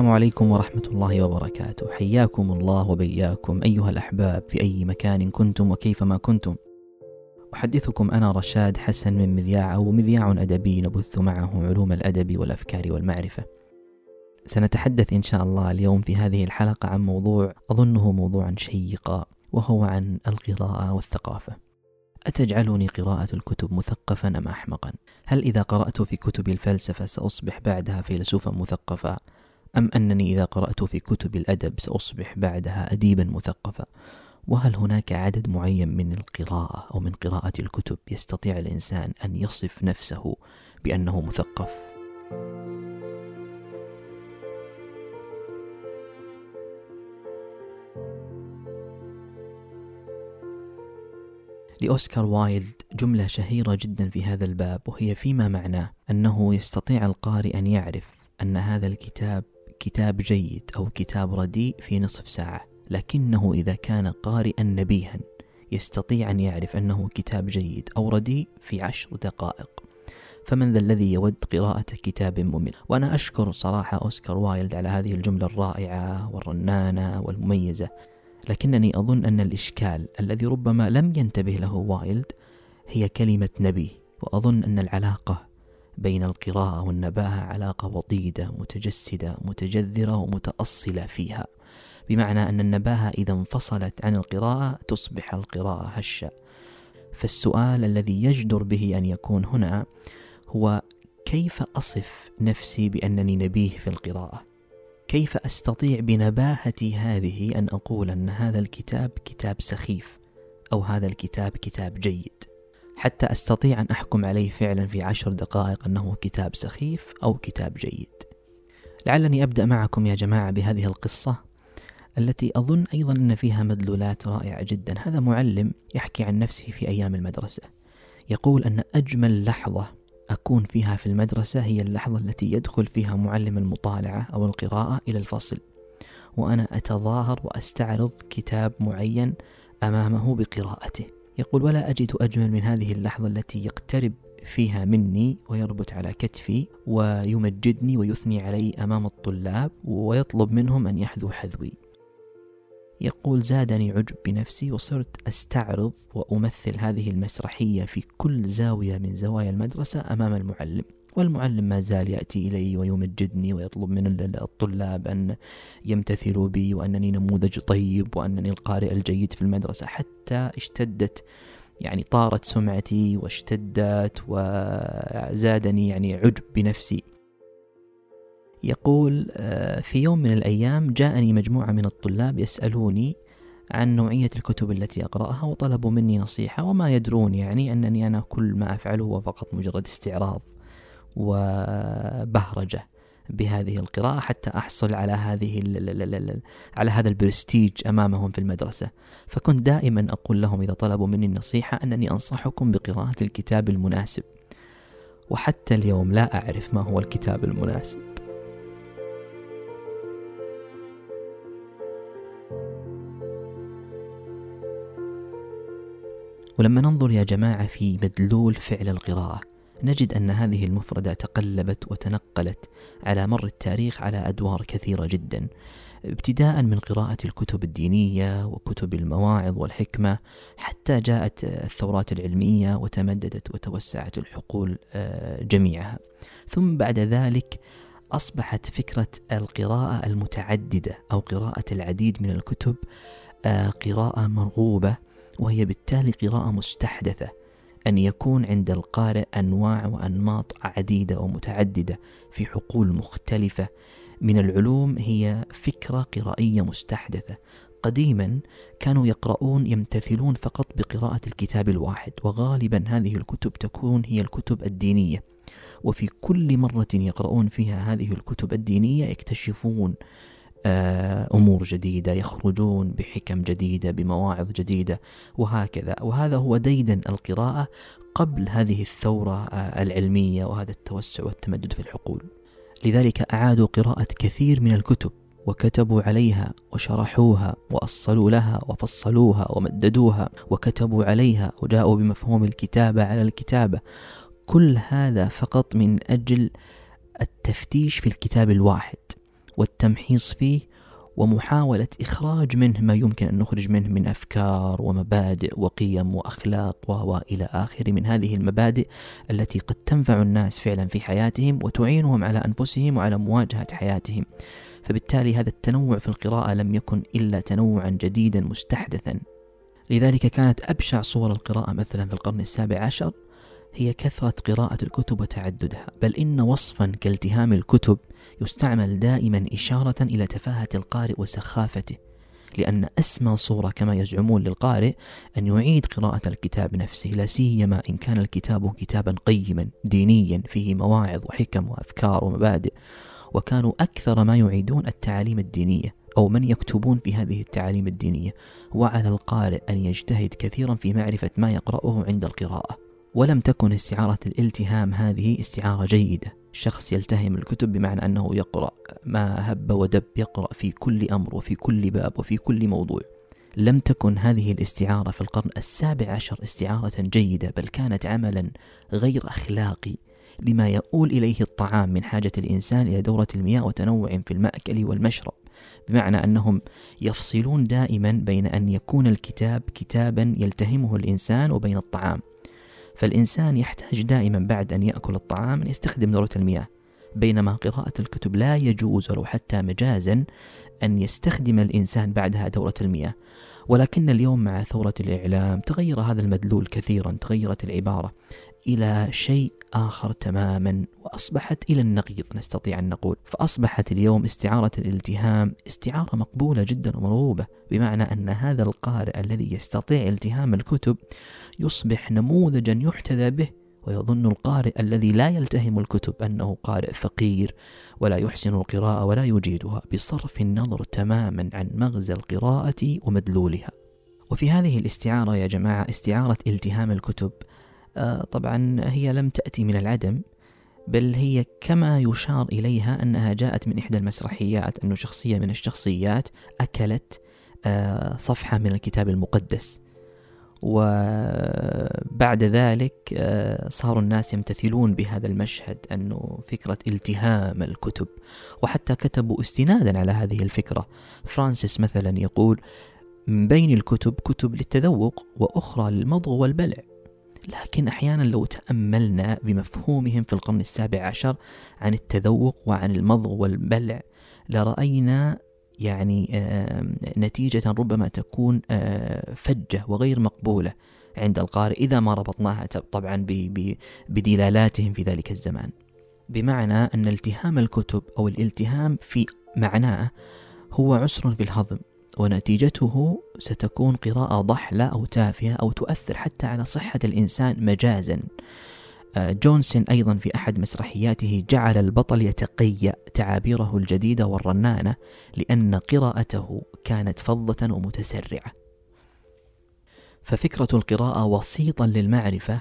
السلام عليكم ورحمة الله وبركاته حياكم الله وبياكم أيها الأحباب في أي مكان كنتم وكيفما كنتم أحدثكم أنا رشاد حسن من مذياع أو مذياع أدبي نبث معه علوم الأدب والأفكار والمعرفة سنتحدث إن شاء الله اليوم في هذه الحلقة عن موضوع أظنه موضوعا شيقا وهو عن القراءة والثقافة أتجعلني قراءة الكتب مثقفا أم أحمقا؟ هل إذا قرأت في كتب الفلسفة سأصبح بعدها فيلسوفا مثقفا؟ أم أنني إذا قرأت في كتب الأدب سأصبح بعدها أديبا مثقفا؟ وهل هناك عدد معين من القراءة أو من قراءة الكتب يستطيع الإنسان أن يصف نفسه بأنه مثقف؟ لأوسكار وايلد جملة شهيرة جدا في هذا الباب وهي فيما معناه أنه يستطيع القارئ أن يعرف أن هذا الكتاب كتاب جيد أو كتاب رديء في نصف ساعة لكنه إذا كان قارئا نبيها يستطيع أن يعرف أنه كتاب جيد أو رديء في عشر دقائق. فمن ذا الذي يود قراءة كتاب ممل؟ وأنا أشكر صراحة أوسكار وايلد على هذه الجملة الرائعة والرنانة والمميزة لكنني أظن أن الإشكال الذي ربما لم ينتبه له وايلد هي كلمة نبي وأظن أن العلاقة بين القراءة والنباهة علاقة وطيدة متجسدة متجذرة ومتأصلة فيها. بمعنى أن النباهة إذا انفصلت عن القراءة تصبح القراءة هشة. فالسؤال الذي يجدر به أن يكون هنا هو كيف أصف نفسي بأنني نبيه في القراءة؟ كيف أستطيع بنباهتي هذه أن أقول أن هذا الكتاب كتاب سخيف أو هذا الكتاب كتاب جيد؟ حتى أستطيع أن أحكم عليه فعلا في عشر دقائق أنه كتاب سخيف أو كتاب جيد. لعلني أبدأ معكم يا جماعة بهذه القصة التي أظن أيضا أن فيها مدلولات رائعة جدا. هذا معلم يحكي عن نفسه في أيام المدرسة. يقول أن أجمل لحظة أكون فيها في المدرسة هي اللحظة التي يدخل فيها معلم المطالعة أو القراءة إلى الفصل وأنا أتظاهر وأستعرض كتاب معين أمامه بقراءته. يقول ولا أجد أجمل من هذه اللحظة التي يقترب فيها مني ويربط على كتفي ويمجدني ويثني علي أمام الطلاب ويطلب منهم أن يحذوا حذوي. يقول زادني عجب بنفسي وصرت أستعرض وأمثل هذه المسرحية في كل زاوية من زوايا المدرسة أمام المعلم. والمعلم ما زال يأتي إلي ويمجدني ويطلب من الطلاب أن يمتثلوا بي وأنني نموذج طيب وأنني القارئ الجيد في المدرسة حتى اشتدت يعني طارت سمعتي واشتدت وزادني يعني عجب بنفسي. يقول آه، في يوم من الأيام جاءني مجموعة من الطلاب يسألوني عن نوعية الكتب التي أقرأها وطلبوا مني نصيحة وما يدرون يعني أنني أنا كل ما أفعله هو فقط مجرد استعراض. وبهرجة بهذه القراءة حتى أحصل على هذه على هذا البرستيج أمامهم في المدرسة. فكنت دائما أقول لهم إذا طلبوا مني النصيحة أنني أنصحكم بقراءة الكتاب المناسب. وحتى اليوم لا أعرف ما هو الكتاب المناسب. ولما ننظر يا جماعة في مدلول فعل القراءة نجد أن هذه المفردة تقلبت وتنقلت على مر التاريخ على أدوار كثيرة جدا ابتداء من قراءة الكتب الدينية وكتب المواعظ والحكمة حتى جاءت الثورات العلمية وتمددت وتوسعت الحقول آه، جميعها. ثم بعد ذلك أصبحت فكرة القراءة المتعددة أو قراءة العديد من الكتب آه، قراءة مرغوبة وهي بالتالي قراءة مستحدثة. أن يكون عند القارئ أنواع وأنماط عديدة ومتعددة في حقول مختلفة. من العلوم هي فكرة قرائية مستحدثة. قديما كانوا يقرؤون يمتثلون فقط بقراءة الكتاب الواحد وغالبا هذه الكتب تكون هي الكتب الدينية. وفي كل مرة يقرؤون فيها هذه الكتب الدينية يكتشفون آه، أمور جديدة يخرجون بحكم جديدة بمواعظ جديدة وهكذا. وهذا هو ديدن القراءة قبل هذه الثورة آه، العلمية وهذا التوسع والتمدد في الحقول لذلك أعادوا قراءة كثير من الكتب وكتبوا عليها وشرحوها وأصلوا لها وفصلوها ومددوها وكتبوا عليها وجاءوا بمفهوم الكتابة على الكتابة. كل هذا فقط من أجل التفتيش في الكتاب الواحد. والتمحيص فيه ومحاولة إخراج منه ما يمكن أن نخرج منه من أفكار ومبادئ وقيم وأخلاق وإلى آخر من هذه المبادئ التي قد تنفع الناس فعلا في حياتهم وتعينهم على أنفسهم وعلى مواجهة حياتهم. فبالتالي هذا التنوع في القراءة لم يكن إلا تنوعا جديدا مستحدثا. لذلك كانت أبشع صور القراءة مثلا في القرن السابع عشر هي كثرة قراءة الكتب وتعددها بل إن وصفا كالتهام الكتب يستعمل دائما إشارة إلى تفاهة القارئ وسخافته لأن أسمى صورة كما يزعمون للقارئ أن يعيد قراءة الكتاب نفسه لا سيما إن كان الكتاب كتابا قيما دينيا فيه مواعظ وحكم وأفكار ومبادئ وكانوا أكثر ما يعيدون التعاليم الدينية أو من يكتبون في هذه التعاليم الدينية وعلى القارئ أن يجتهد كثيرا في معرفة ما يقرأه عند القراءة. ولم تكن استعارة الالتهام هذه استعارة جيدة. شخص يلتهم الكتب بمعنى أنه يقرأ ما هب ودب يقرأ في كل أمر وفي كل باب وفي كل موضوع. لم تكن هذه الاستعارة في القرن السابع عشر استعارة جيدة بل كانت عملا غير أخلاقي لما يؤول إليه الطعام من حاجة الإنسان إلى دورة المياه وتنوع في المأكل والمشرب. بمعنى أنهم يفصلون دائما بين أن يكون الكتاب كتابا يلتهمه الإنسان وبين الطعام. فالإنسان يحتاج دائما بعد أن يأكل الطعام أن يستخدم دورة المياه بينما قراءة الكتب لا يجوز ولو حتى مجازا أن يستخدم الإنسان بعدها دورة المياه. ولكن اليوم مع ثورة الإعلام تغير هذا المدلول كثيرا تغيرت العبارة. إلى شيء آخر تماما وأصبحت إلى النقيض نستطيع أن نقول. فأصبحت اليوم استعارة الالتهام استعارة مقبولة جدا ومرغوبة بمعنى أن هذا القارئ الذي يستطيع التهام الكتب يصبح نموذجا يحتذى به ويظن القارئ الذي لا يلتهم الكتب أنه قارئ فقير ولا يحسن القراءة ولا يجيدها بصرف النظر تماما عن مغزى القراءة ومدلولها. وفي هذه الاستعارة يا جماعة استعارة التهام الكتب طبعا هي لم تأتي من العدم بل هي كما يشار إليها أنها جاءت من إحدى المسرحيات أنه شخصية من الشخصيات أكلت آه، صفحة من الكتاب المقدس. وبعد ذلك آه، صاروا الناس يمتثلون بهذا المشهد أنه فكرة التهام الكتب. وحتى كتبوا استنادا على هذه الفكرة. فرانسيس مثلا يقول من بين الكتب كتب للتذوق وأخرى للمضغ والبلع. لكن أحيانا لو تأملنا بمفهومهم في القرن السابع عشر عن التذوق وعن المضغ والبلع لرأينا يعني نتيجة ربما تكون آه، فجة وغير مقبولة عند القارئ إذا ما ربطناها طبعا بدلالاتهم في ذلك الزمان. بمعنى أن التهام الكتب أو الالتهام في معناه هو عسر في الهضم. ونتيجته ستكون قراءة ضحلة أو تافهة أو تؤثر حتى على صحة الإنسان مجازا. آه، جونسون أيضا في أحد مسرحياته جعل البطل يتقيأ تعابيره الجديدة والرنانة لأن قراءته كانت فظة ومتسرعة. ففكرة القراءة وسيطا للمعرفة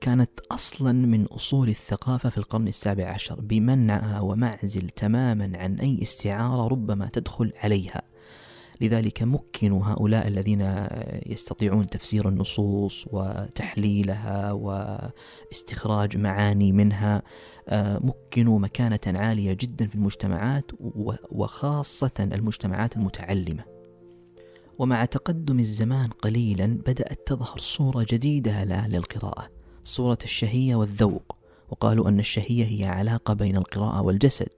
كانت أصلا من أصول الثقافة في القرن السابع عشر بمنعها ومعزل تماما عن أي استعارة ربما تدخل عليها. لذلك مكنوا هؤلاء الذين يستطيعون تفسير النصوص وتحليلها واستخراج معاني منها آه، مكنوا مكانة عالية جدا في المجتمعات وخاصة المجتمعات المتعلمة. ومع تقدم الزمان قليلا بدأت تظهر صورة جديدة لأهل القراءة صورة الشهية والذوق. وقالوا أن الشهية هي علاقة بين القراءة والجسد.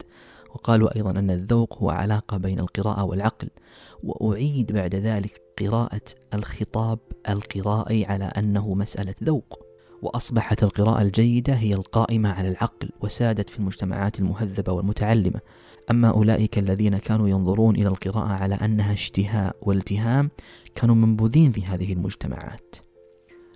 وقالوا أيضا أن الذوق هو علاقة بين القراءة والعقل وأعيد بعد ذلك قراءة الخطاب القرائي على أنه مسألة ذوق. وأصبحت القراءة الجيدة هي القائمة على العقل وسادت في المجتمعات المهذبة والمتعلمة. أما أولئك الذين كانوا ينظرون إلى القراءة على أنها اشتهاء والتهام كانوا منبوذين في هذه المجتمعات.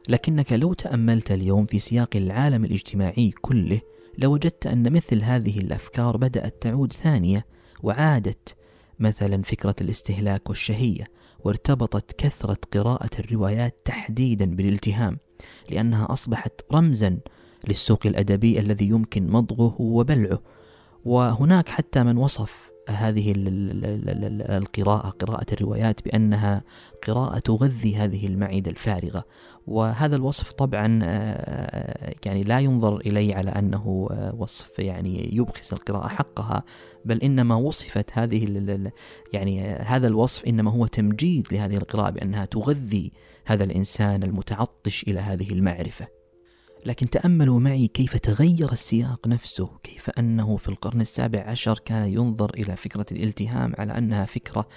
لكنك لو تأملت اليوم في سياق العالم الاجتماعي كله لوجدت أن مثل هذه الأفكار بدأت تعود ثانية وعادت مثلا فكرة الاستهلاك والشهية وارتبطت كثرة قراءة الروايات تحديدا بالالتهام لأنها أصبحت رمزا للسوق الأدبي الذي يمكن مضغه وبلعه وهناك حتى من وصف هذه القراءة قراءة الروايات بأنها قراءة تغذي هذه المعدة الفارغة. وهذا الوصف طبعا آه، يعني لا ينظر إليه على أنه آه، وصف يعني يبخس القراءة حقها بل إنما وصفت هذه يعني هذا الوصف إنما هو تمجيد لهذه القراءة بأنها تغذي هذا الإنسان المتعطش إلى هذه المعرفة. لكن تأملوا معي كيف تغير السياق نفسه كيف أنه في القرن السابع عشر كان ينظر إلى فكرة الالتهام على أنها فكرة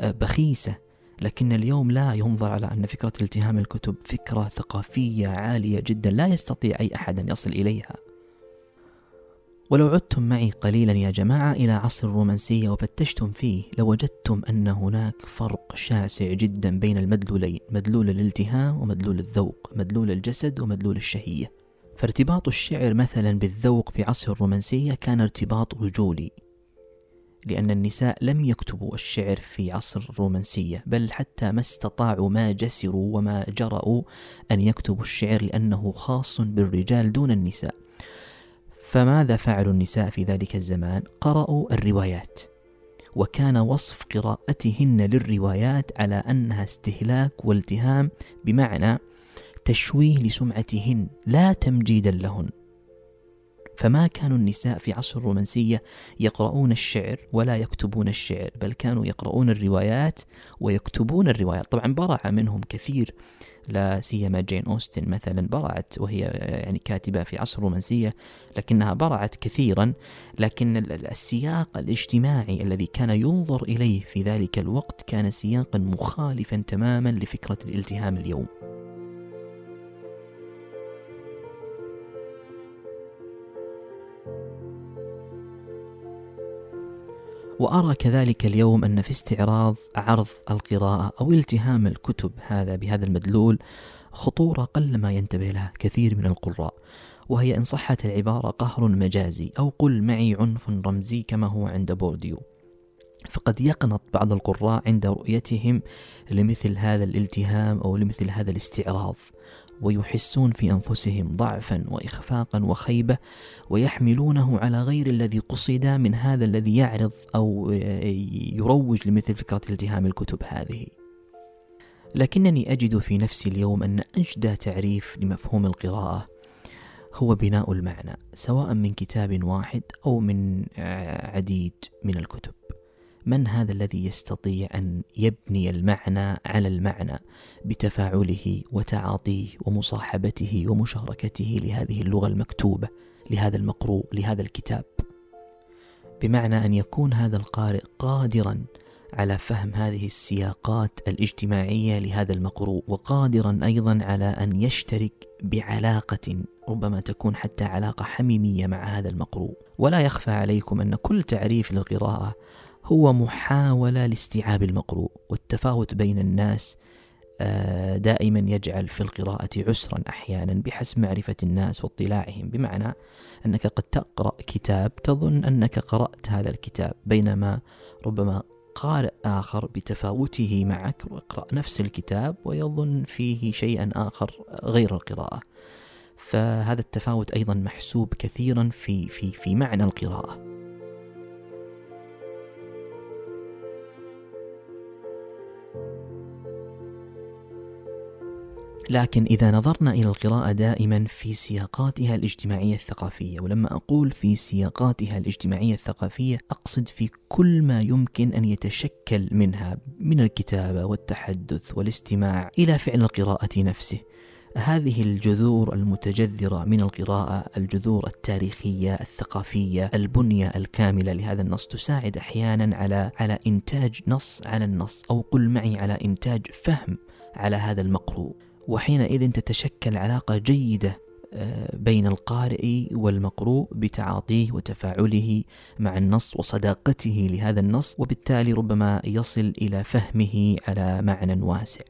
آه، بخيسة لكن اليوم لا ينظر على أن فكرة التهام الكتب فكرة ثقافية عالية جدا لا يستطيع أي أحد أن يصل إليها. ولو عدتم معي قليلا يا جماعة إلى عصر الرومانسية وفتشتم فيه لوجدتم أن هناك فرق شاسع جدا بين المدلولين مدلول الالتهام ومدلول الذوق مدلول الجسد ومدلول الشهية. فارتباط الشعر مثلا بالذوق في عصر الرومانسية كان ارتباط رجولي لأن النساء لم يكتبوا الشعر في عصر الرومانسية بل حتى ما استطاعوا ما جسروا وما جرأوا أن يكتبوا الشعر لأنه خاص بالرجال دون النساء. فماذا فعلوا النساء في ذلك الزمان؟ قرأوا الروايات. وكان وصف قراءتهن للروايات على أنها استهلاك والتهام بمعنى تشويه لسمعتهن لا تمجيدا لهن. فما كانوا النساء في عصر الرومانسية يقرؤون الشعر ولا يكتبون الشعر بل كانوا يقرؤون الروايات ويكتبون الروايات. طبعا برع منهم كثير. لا سيما جين أوستن مثلا برعت وهي يعني كاتبة في عصر الرومانسية لكنها برعت كثيرا لكن السياق الاجتماعي الذي كان ينظر إليه في ذلك الوقت كان سياقا مخالفا تماما لفكرة الالتهام اليوم. وأرى كذلك اليوم أن في استعراض عرض القراءة أو التهام الكتب هذا بهذا المدلول خطورة قلما ينتبه لها كثير من القراء وهي إن صحت العبارة قهر مجازي أو قل معي عنف رمزي كما هو عند بورديو. فقد يقنط بعض القراء عند رؤيتهم لمثل هذا الالتهام أو لمثل هذا الاستعراض. ويحسون في أنفسهم ضعفا واخفاقا وخيبة ويحملونه على غير الذي قصد من هذا الذي يعرض أو يروج لمثل فكرة التهام الكتب هذه. لكنني أجد في نفسي اليوم أن اجدى تعريف لمفهوم القراءة هو بناء المعنى سواء من كتاب واحد أو من عديد من الكتب. من هذا الذي يستطيع أن يبني المعنى على المعنى بتفاعله وتعاطيه ومصاحبته ومشاركته لهذه اللغة المكتوبة لهذا المقروء لهذا الكتاب؟ بمعنى أن يكون هذا القارئ قادرا على فهم هذه السياقات الاجتماعية لهذا المقروء وقادرا أيضا على أن يشترك بعلاقة ربما تكون حتى علاقة حميمية مع هذا المقروء ولا يخفى عليكم أن كل تعريف للقراءة هو محاولة لاستيعاب المقروء والتفاوت بين الناس آه، دائما يجعل في القراءة عسرا أحيانا بحسب معرفة الناس واطلاعهم بمعنى أنك قد تقرأ كتاب تظن أنك قرأت هذا الكتاب بينما ربما قارئ آخر بتفاوته معك ويقرأ نفس الكتاب ويظن فيه شيئا آخر غير القراءة. فهذا التفاوت أيضا محسوب كثيرا في في في معنى القراءة. لكن إذا نظرنا إلى القراءة دائما في سياقاتها الاجتماعية الثقافية ولما أقول في سياقاتها الاجتماعية الثقافية أقصد في كل ما يمكن أن يتشكل منها من الكتابة والتحدث والاستماع إلى فعل القراءة نفسه. هذه الجذور المتجذرة من القراءة الجذور التاريخية الثقافية البنية الكاملة لهذا النص تساعد أحيانا على على إنتاج نص على النص أو قل معي على إنتاج فهم على هذا المقروء. وحينئذ تتشكل علاقة جيدة آه، بين القارئ والمقروء بتعاطيه وتفاعله مع النص وصداقته لهذا النص وبالتالي ربما يصل إلى فهمه على معنى واسع.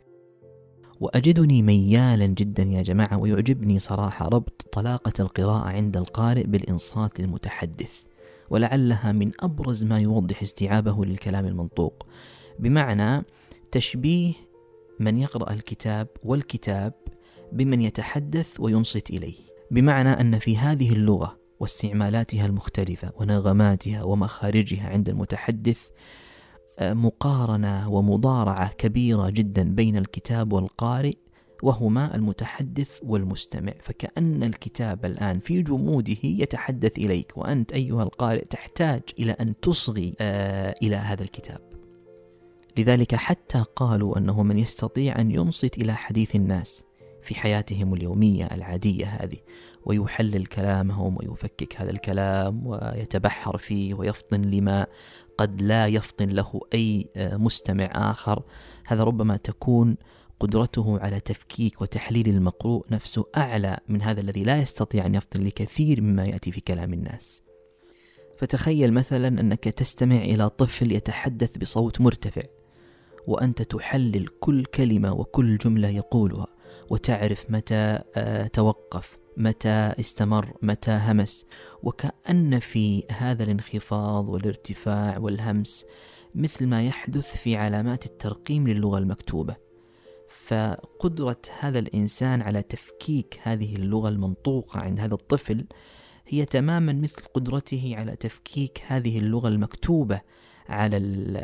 وأجدني ميالا جدا يا جماعة ويعجبني صراحة ربط طلاقة القراءة عند القارئ بالإنصات للمتحدث ولعلها من أبرز ما يوضح استيعابه للكلام المنطوق. بمعنى تشبيه من يقرأ الكتاب والكتاب بمن يتحدث وينصت إليه. بمعنى أن في هذه اللغة واستعمالاتها المختلفة ونغماتها ومخارجها عند المتحدث آه، مقارنة ومضارعة كبيرة جدا بين الكتاب والقارئ وهما المتحدث والمستمع. فكأن الكتاب الآن في جموده يتحدث إليك وأنت أيها القارئ تحتاج إلى أن تصغي آه إلى هذا الكتاب. لذلك حتى قالوا أنه من يستطيع أن ينصت إلى حديث الناس في حياتهم اليومية العادية هذه ويحلل كلامهم ويفكك هذا الكلام ويتبحر فيه ويفطن لما قد لا يفطن له أي مستمع آخر. هذا ربما تكون قدرته على تفكيك وتحليل المقروء نفسه أعلى من هذا الذي لا يستطيع أن يفطن لكثير مما يأتي في كلام الناس. فتخيل مثلا أنك تستمع إلى طفل يتحدث بصوت مرتفع. وأنت تحلل كل كلمة وكل جملة يقولها وتعرف متى آه، توقف متى استمر متى همس. وكأن في هذا الانخفاض والارتفاع والهمس مثل ما يحدث في علامات الترقيم للغة المكتوبة. فقدرة هذا الإنسان على تفكيك هذه اللغة المنطوقة عند هذا الطفل هي تماما مثل قدرته على تفكيك هذه اللغة المكتوبة على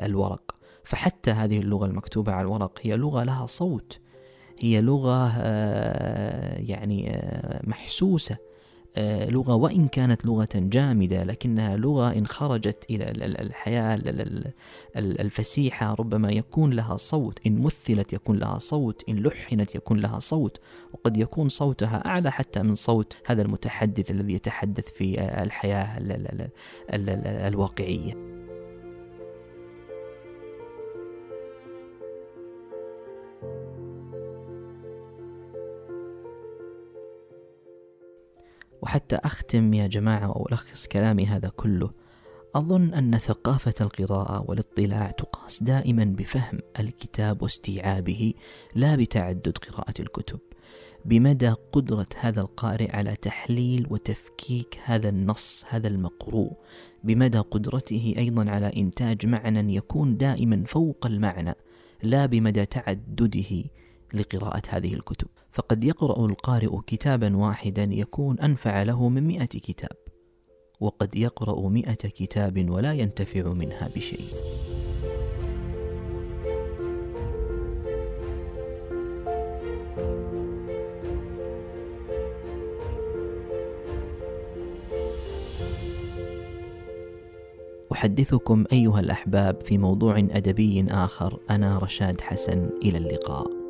الورق. فحتى هذه اللغة المكتوبة على الورق هي لغة لها صوت. هي لغة آه، يعني آه، محسوسة. آه، لغة وإن كانت لغة جامدة لكنها لغة إن خرجت إلى الحياة الفسيحة ربما يكون لها صوت. إن مثلت يكون لها صوت إن لحنت يكون لها صوت. وقد يكون صوتها أعلى حتى من صوت هذا المتحدث الذي يتحدث في الحياة الواقعية. وحتى أختم يا جماعة أو ألخص كلامي هذا كله. أظن أن ثقافة القراءة والاطلاع تقاس دائما بفهم الكتاب واستيعابه لا بتعدد قراءة الكتب. بمدى قدرة هذا القارئ على تحليل وتفكيك هذا النص هذا المقروء. بمدى قدرته أيضا على إنتاج معنى يكون دائما فوق المعنى لا بمدى تعدده. لقراءة هذه الكتب. فقد يقرأ القارئ كتابا واحدا يكون أنفع له من مئة كتاب. وقد يقرأ مئة كتاب ولا ينتفع منها بشيء. أحدثكم أيها الأحباب في موضوع أدبي آخر. أنا رشاد حسن. إلى اللقاء.